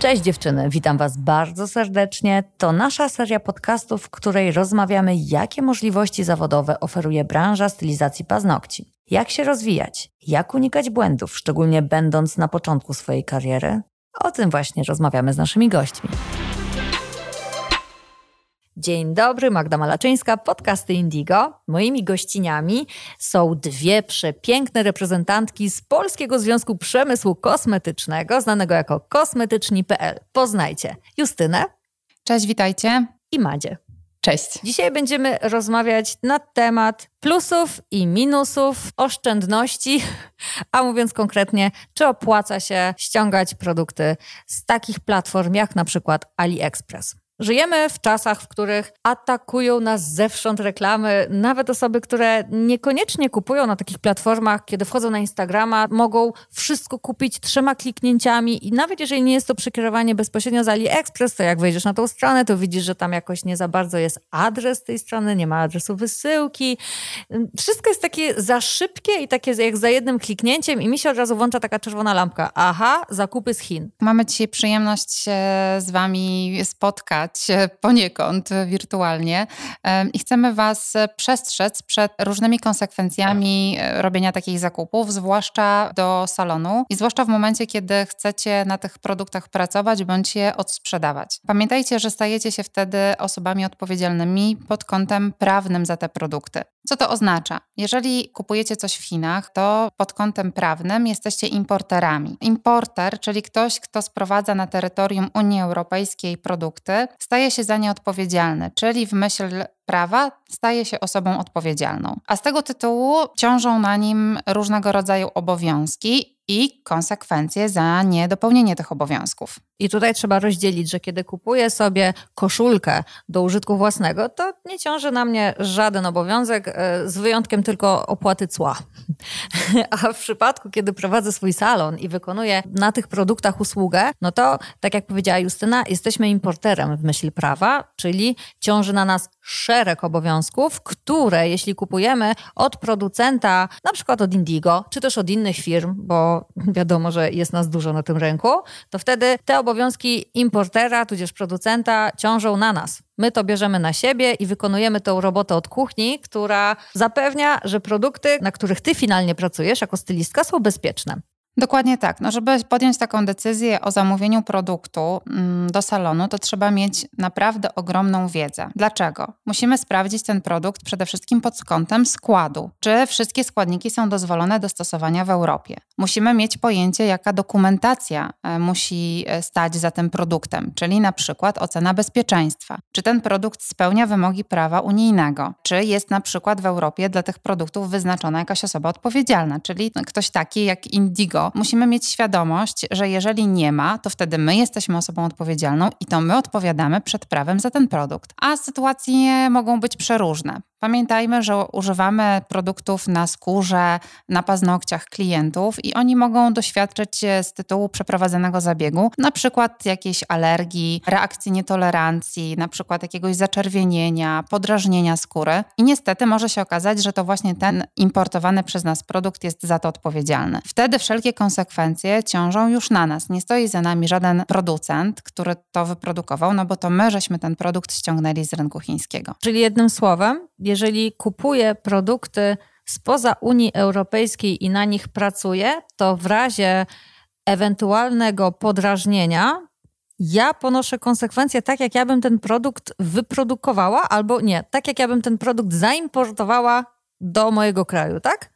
Cześć dziewczyny, witam Was bardzo serdecznie. To nasza seria podcastów, w której rozmawiamy, jakie możliwości zawodowe oferuje branża stylizacji paznokci. Jak się rozwijać, jak unikać błędów, szczególnie będąc na początku swojej kariery. O tym właśnie rozmawiamy z naszymi gośćmi. Dzień dobry, Magda Malaczyńska, podcasty Indigo. Moimi gościniami są dwie przepiękne reprezentantki z Polskiego Związku Przemysłu Kosmetycznego, znanego jako kosmetyczni.pl. Poznajcie Justynę. Cześć, witajcie. I Madzie. Cześć. Dzisiaj będziemy rozmawiać na temat plusów i minusów, oszczędności, a mówiąc konkretnie, czy opłaca się ściągać produkty z takich platform jak na przykład AliExpress. Żyjemy w czasach, w których atakują nas zewsząd reklamy. Nawet osoby, które niekoniecznie kupują na takich platformach, kiedy wchodzą na Instagrama, mogą wszystko kupić trzema kliknięciami i nawet jeżeli nie jest to przekierowanie bezpośrednio z AliExpress, to jak wejdziesz na tą stronę, to widzisz, że tam jakoś nie za bardzo jest adres tej strony, nie ma adresu wysyłki. Wszystko jest takie za szybkie i takie jak za jednym kliknięciem i mi się od razu włącza taka czerwona lampka. Aha, zakupy z Chin. Mamy dzisiaj przyjemność się z Wami spotkać poniekąd wirtualnie i chcemy Was przestrzec przed różnymi konsekwencjami e, robienia takich zakupów, zwłaszcza do salonu i zwłaszcza w momencie, kiedy chcecie na tych produktach pracować bądź je odsprzedawać. Pamiętajcie, że stajecie się wtedy osobami odpowiedzialnymi pod kątem prawnym za te produkty. Co to oznacza? Jeżeli kupujecie coś w Chinach, to pod kątem prawnym jesteście importerami. Importer, czyli ktoś, kto sprowadza na terytorium Unii Europejskiej produkty, staje się za nie odpowiedzialny, czyli w myśl prawa staje się osobą odpowiedzialną. A z tego tytułu ciążą na nim różnego rodzaju obowiązki i konsekwencje za niedopełnienie tych obowiązków. I tutaj trzeba rozdzielić, że kiedy kupuję sobie koszulkę do użytku własnego, to nie ciąży na mnie żaden obowiązek, e, z wyjątkiem tylko opłaty cła. A w przypadku, kiedy prowadzę swój salon i wykonuję na tych produktach usługę, no to, tak jak powiedziała Justyna, jesteśmy importerem w myśl prawa, czyli ciąży na nas szereg obowiązków, które jeśli kupujemy od producenta, na przykład od Indigo, czy też od innych firm, bo wiadomo, że jest nas dużo na tym rynku, to wtedy te obowiązki importera, tudzież producenta ciążą na nas. My to bierzemy na siebie i wykonujemy tą robotę od kuchni, która zapewnia, że produkty, na których ty finalnie pracujesz jako stylistka, są bezpieczne. Dokładnie tak. No, żeby podjąć taką decyzję o zamówieniu produktu mm, do salonu, to trzeba mieć naprawdę ogromną wiedzę. Dlaczego? Musimy sprawdzić ten produkt przede wszystkim pod kątem składu. Czy wszystkie składniki są dozwolone do stosowania w Europie? Musimy mieć pojęcie, jaka dokumentacja e, musi e, stać za tym produktem, czyli na przykład ocena bezpieczeństwa. Czy ten produkt spełnia wymogi prawa unijnego? Czy jest na przykład w Europie dla tych produktów wyznaczona jakaś osoba odpowiedzialna, czyli ktoś taki jak Indigo, musimy mieć świadomość, że jeżeli nie ma, to wtedy my jesteśmy osobą odpowiedzialną i to my odpowiadamy przed prawem za ten produkt. A sytuacje mogą być przeróżne. Pamiętajmy, że używamy produktów na skórze, na paznokciach klientów i oni mogą doświadczyć z tytułu przeprowadzonego zabiegu, na przykład jakiejś alergii, reakcji nietolerancji, na przykład jakiegoś zaczerwienienia, podrażnienia skóry. I niestety może się okazać, że to właśnie ten importowany przez nas produkt jest za to odpowiedzialny. Wtedy wszelkie konsekwencje ciążą już na nas. Nie stoi za nami żaden producent, który to wyprodukował, no bo to my żeśmy ten produkt ściągnęli z rynku chińskiego. Czyli jednym słowem, jeżeli kupuję produkty spoza Unii Europejskiej i na nich pracuję, to w razie ewentualnego podrażnienia ja ponoszę konsekwencje tak, jak ja bym ten produkt wyprodukowała, albo nie, tak jak ja bym ten produkt zaimportowała do mojego kraju, tak?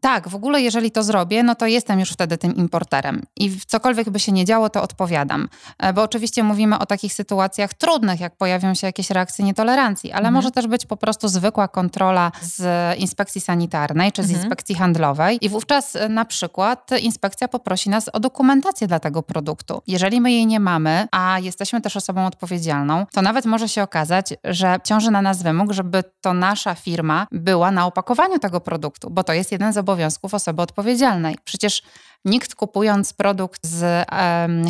Tak, w ogóle jeżeli to zrobię, no to jestem już wtedy tym importerem. I cokolwiek by się nie działo, to odpowiadam. E, bo oczywiście mówimy o takich sytuacjach trudnych, jak pojawią się jakieś reakcje nietolerancji, ale mhm. może też być po prostu zwykła kontrola z inspekcji sanitarnej czy z mhm. inspekcji handlowej. I wówczas e, na przykład inspekcja poprosi nas o dokumentację dla tego produktu. Jeżeli my jej nie mamy, a jesteśmy też osobą odpowiedzialną, to nawet może się okazać, że ciąży na nas wymóg, żeby to nasza firma była na opakowaniu tego produktu, bo to jest jeden z obowiązków osoby odpowiedzialnej. Przecież nikt kupując produkt z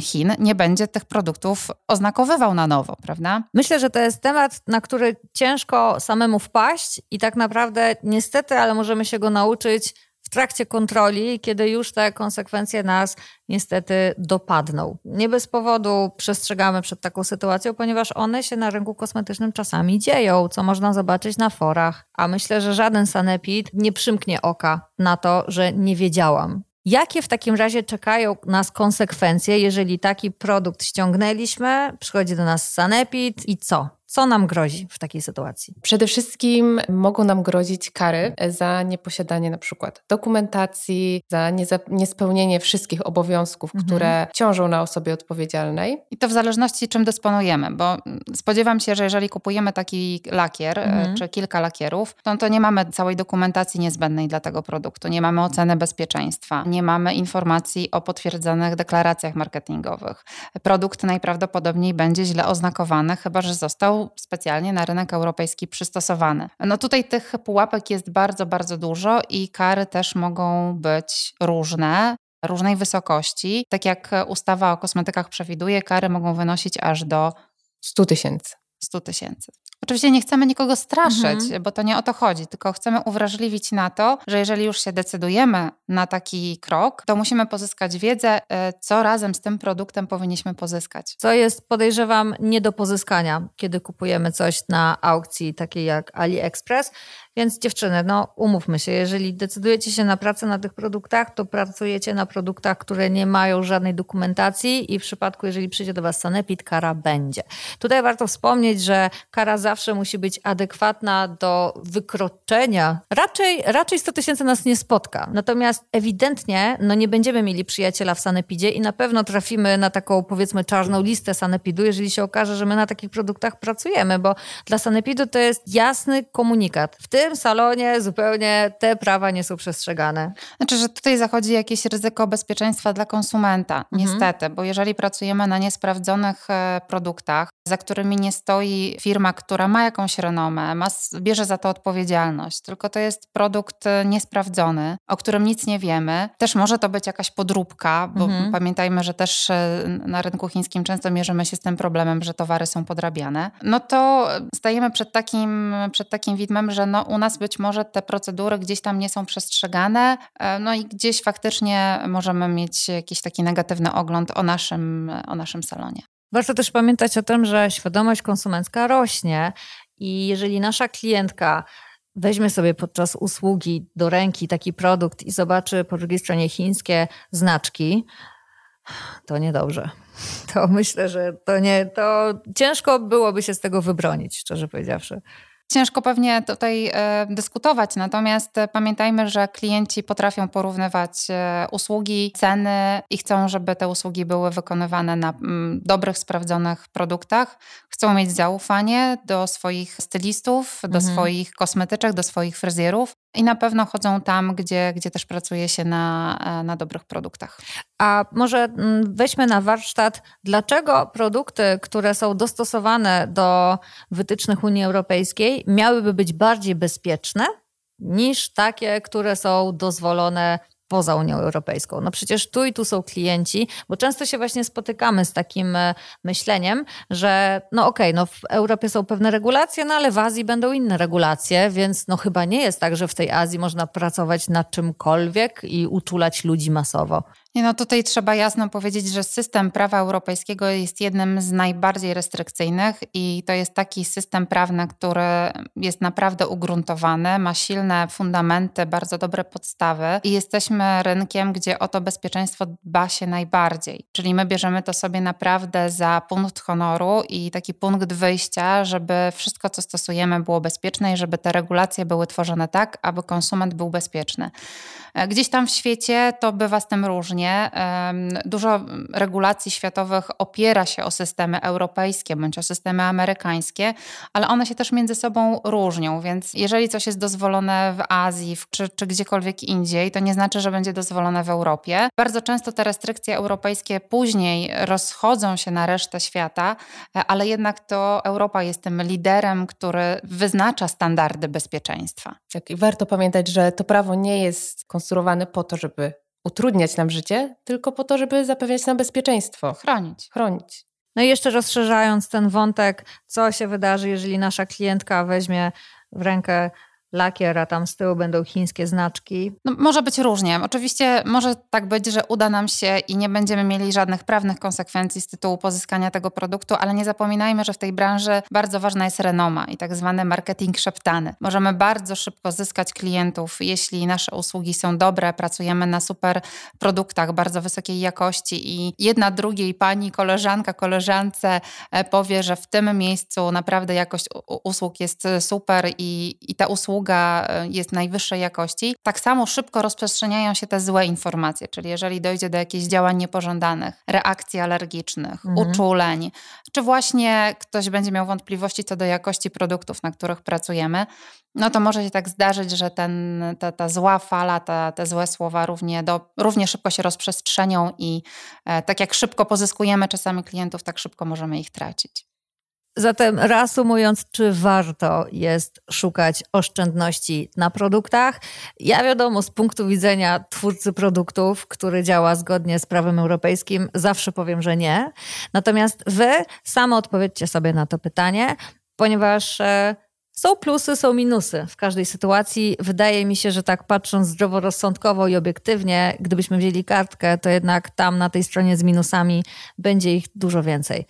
Chin nie będzie tych produktów oznakowywał na nowo, prawda? Myślę, że to jest temat, na który ciężko samemu wpaść i tak naprawdę niestety, ale możemy się go nauczyć w trakcie kontroli, kiedy już te konsekwencje nas niestety dopadną. Nie bez powodu przestrzegamy przed taką sytuacją, ponieważ one się na rynku kosmetycznym czasami dzieją, co można zobaczyć na forach. A myślę, że żaden sanepid nie przymknie oka na to, że nie wiedziałam. Jakie w takim razie czekają nas konsekwencje, jeżeli taki produkt ściągnęliśmy, przychodzi do nas sanepid i co? Co nam grozi w takiej sytuacji? Przede wszystkim mogą nam grozić kary za nieposiadanie na przykład dokumentacji, za niespełnienie wszystkich obowiązków, mhm. które ciążą na osobie odpowiedzialnej. I to w zależności czym dysponujemy, bo spodziewam się, że jeżeli kupujemy taki lakier, e, mhm. czy kilka lakierów, to, to nie mamy całej dokumentacji niezbędnej dla tego produktu, nie mamy oceny bezpieczeństwa, nie mamy informacji o potwierdzonych deklaracjach marketingowych. Produkt najprawdopodobniej będzie źle oznakowany, chyba że został specjalnie na rynek europejski przystosowany. No tutaj tych pułapek jest bardzo, bardzo dużo i kary też mogą być różne różnej wysokości. Tak jak ustawa o kosmetykach przewiduje, kary mogą wynosić aż do 100 tysięcy. 100 tysięcy. Oczywiście nie chcemy nikogo straszyć, mhm. bo to nie o to chodzi, tylko chcemy uwrażliwić na to, że jeżeli już się decydujemy na taki krok, to musimy pozyskać wiedzę, e, co razem z tym produktem powinniśmy pozyskać. Co jest, podejrzewam, nie do pozyskania, kiedy kupujemy coś na aukcji takiej jak AliExpress. Więc dziewczyny, no umówmy się, jeżeli decydujecie się na pracę na tych produktach, to pracujecie na produktach, które nie mają żadnej dokumentacji i w przypadku, jeżeli przyjdzie do Was sanepid, kara będzie. Tutaj warto wspomnieć, że kara zawsze musi być adekwatna do wykroczenia. Raczej, raczej 100 tysięcy nas nie spotka. Natomiast ewidentnie no nie będziemy mieli przyjaciela w sanepidzie i na pewno trafimy na taką powiedzmy czarną listę sanepidu, jeżeli się okaże, że my na takich produktach pracujemy, bo dla sanepidu to jest jasny komunikat. W tym salonie zupełnie te prawa nie są przestrzegane. Znaczy, że tutaj zachodzi jakieś ryzyko bezpieczeństwa dla konsumenta, mhm. niestety, bo jeżeli pracujemy na niesprawdzonych e, produktach, za którymi nie stoi firma, która ma jakąś renomę, ma, bierze za to odpowiedzialność, tylko to jest produkt e, niesprawdzony, o którym nic nie wiemy. Też może to być jakaś podróbka, bo mhm. pamiętajmy, że też e, na rynku chińskim często mierzymy się z tym problemem, że towary są podrabiane. No to stajemy przed takim, przed takim widmem, że no, u nas być może te procedury gdzieś tam nie są przestrzegane, e, no i gdzieś faktycznie możemy mieć jakiś taki negatywny ogląd o naszym, o naszym salonie. Warto też pamiętać o tym, że świadomość konsumencka rośnie i jeżeli nasza klientka weźmie sobie podczas usługi do ręki taki produkt i zobaczy po drugiej stronie chińskie znaczki, to niedobrze. To myślę, że to nie, to ciężko byłoby się z tego wybronić, szczerze powiedziawszy. Ciężko pewnie tutaj e, dyskutować, natomiast pamiętajmy, że klienci potrafią porównywać e, usługi, ceny i chcą, żeby te usługi były wykonywane na dobrych, sprawdzonych produktach. Chcą mieć zaufanie do swoich stylistów, do mhm. swoich kosmetyczek, do swoich fryzjerów i na pewno chodzą tam, gdzie, gdzie też pracuje się na, na dobrych produktach. A może mm, weźmy na warsztat, dlaczego produkty, które są dostosowane do wytycznych Unii Europejskiej, miałyby być bardziej bezpieczne niż takie, które są dozwolone poza Unią Europejską. No przecież tu i tu są klienci, bo często się właśnie spotykamy z takim e, myśleniem, że no okej, okay, no w Europie są pewne regulacje, no ale w Azji będą inne regulacje, więc no chyba nie jest tak, że w tej Azji można pracować nad czymkolwiek i uczulać ludzi masowo. No tutaj trzeba jasno powiedzieć, że system prawa europejskiego jest jednym z najbardziej restrykcyjnych i to jest taki system prawny, który jest naprawdę ugruntowany, ma silne fundamenty, bardzo dobre podstawy i jesteśmy rynkiem, gdzie o to bezpieczeństwo dba się najbardziej. Czyli my bierzemy to sobie naprawdę za punkt honoru i taki punkt wyjścia, żeby wszystko, co stosujemy, było bezpieczne i żeby te regulacje były tworzone tak, aby konsument był bezpieczny. E, gdzieś tam w świecie to bywa z tym różnie. Dużo regulacji światowych opiera się o systemy europejskie bądź o systemy amerykańskie, ale one się też między sobą różnią, więc jeżeli coś jest dozwolone w Azji czy, czy gdziekolwiek indziej, to nie znaczy, że będzie dozwolone w Europie. Bardzo często te restrykcje europejskie później rozchodzą się na resztę świata, e, ale jednak to Europa jest tym liderem, który wyznacza standardy bezpieczeństwa. Tak, i warto pamiętać, że to prawo nie jest skonstruowane po to, żeby utrudniać nam życie, tylko po to, żeby zapewniać nam bezpieczeństwo. Chronić. Chronić. No i jeszcze rozszerzając ten wątek, co się wydarzy, jeżeli nasza klientka weźmie w rękę lakier, a tam z tyłu będą chińskie znaczki. No, może być różnie. Oczywiście może tak być, że uda nam się i nie będziemy mieli żadnych prawnych konsekwencji z tytułu pozyskania tego produktu, ale nie zapominajmy, że w tej branży bardzo ważna jest renoma i tak zwany marketing szeptany. Możemy bardzo szybko zyskać klientów, jeśli nasze usługi są dobre, pracujemy na super produktach bardzo wysokiej jakości i jedna drugiej pani, koleżanka, koleżance e, powie, że w tym miejscu naprawdę jakość usług jest super i, i ta usługa e, jest najwyższej jakości. Tak samo szybko rozprzestrzeniają się te złe informacje, czyli jeżeli dojdzie do jakichś działań niepożądanych, reakcji alergicznych, mhm. uczuleń, czy właśnie ktoś będzie miał wątpliwości co do jakości produktów, na których pracujemy, no to może się tak zdarzyć, że ten, ta, ta zła fala, ta, te złe słowa równie, do, równie szybko się rozprzestrzenią i e, tak jak szybko pozyskujemy czasami klientów, tak szybko możemy ich tracić. Zatem reasumując, czy warto jest szukać oszczędności na produktach? Ja wiadomo, z punktu widzenia twórcy produktów, który działa zgodnie z prawem europejskim, zawsze powiem, że nie. Natomiast wy same odpowiedzcie sobie na to pytanie, ponieważ e, są plusy, są minusy w każdej sytuacji. Wydaje mi się, że tak patrząc zdroworozsądkowo i obiektywnie, gdybyśmy wzięli kartkę, to jednak tam na tej stronie z minusami będzie ich dużo więcej.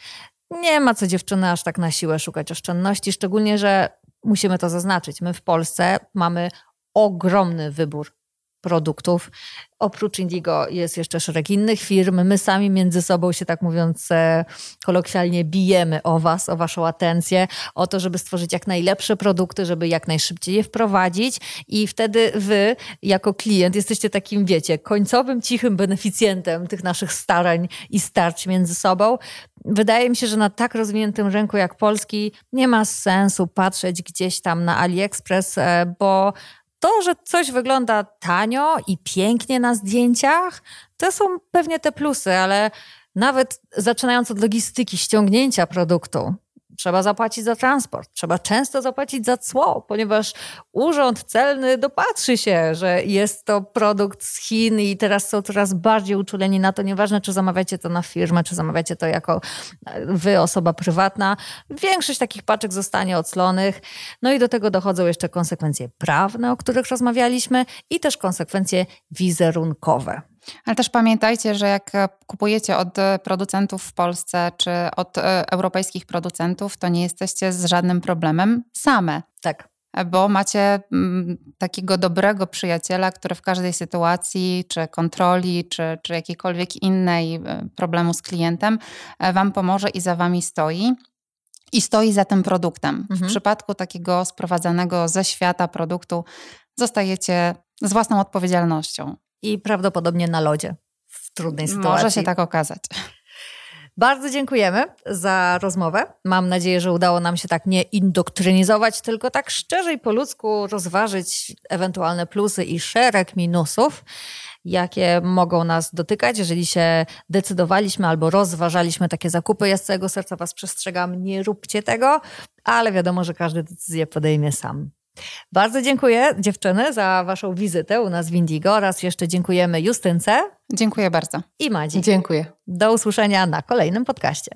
Nie ma co dziewczyny aż tak na siłę szukać oszczędności, szczególnie, że musimy to zaznaczyć. My w Polsce mamy ogromny wybór produktów. Oprócz Indigo jest jeszcze szereg innych firm. My sami między sobą się, tak mówiąc e, kolokwialnie, bijemy o Was, o Waszą atencję, o to, żeby stworzyć jak najlepsze produkty, żeby jak najszybciej je wprowadzić. I wtedy Wy, jako klient, jesteście takim, wiecie, końcowym, cichym beneficjentem tych naszych starań i starć między sobą. Wydaje mi się, że na tak rozwiniętym rynku jak polski nie ma sensu patrzeć gdzieś tam na AliExpress, e, bo to, że coś wygląda tanio i pięknie na zdjęciach, to są pewnie te plusy, ale nawet zaczynając od logistyki, ściągnięcia produktu, trzeba zapłacić za transport, trzeba często zapłacić za cło, ponieważ urząd celny dopatrzy się, że jest to produkt z Chin i teraz są coraz bardziej uczuleni na to, nieważne czy zamawiacie to na firmę, czy zamawiacie to jako e, wy, osoba prywatna. Większość takich paczek zostanie oclonych. No i do tego dochodzą jeszcze konsekwencje prawne, o których rozmawialiśmy i też konsekwencje wizerunkowe. Ale też pamiętajcie, że jak kupujecie od producentów w Polsce czy od e, europejskich producentów, to nie jesteście z żadnym problemem same. Tak. Bo macie mm, takiego dobrego przyjaciela, który w każdej sytuacji, czy kontroli, czy, czy jakiejkolwiek innej e, problemu z klientem, e, Wam pomoże i za Wami stoi i stoi za tym produktem. Mhm. W przypadku takiego sprowadzanego ze świata produktu zostajecie z własną odpowiedzialnością i prawdopodobnie na lodzie w trudnej sytuacji. Może się tak okazać. Bardzo dziękujemy za rozmowę. Mam nadzieję, że udało nam się tak nie indoktrynizować, tylko tak szczerze i po ludzku rozważyć ewentualne plusy i szereg minusów, jakie mogą nas dotykać, jeżeli się decydowaliśmy albo rozważaliśmy takie zakupy. Ja z całego serca Was przestrzegam, nie róbcie tego, ale wiadomo, że każdy decyzję podejmie sam. Bardzo dziękuję dziewczyny za waszą wizytę u nas w Indigo oraz jeszcze dziękujemy Justynce. Dziękuję bardzo. I Madzi. Dziękuję. Do usłyszenia na kolejnym podcaście.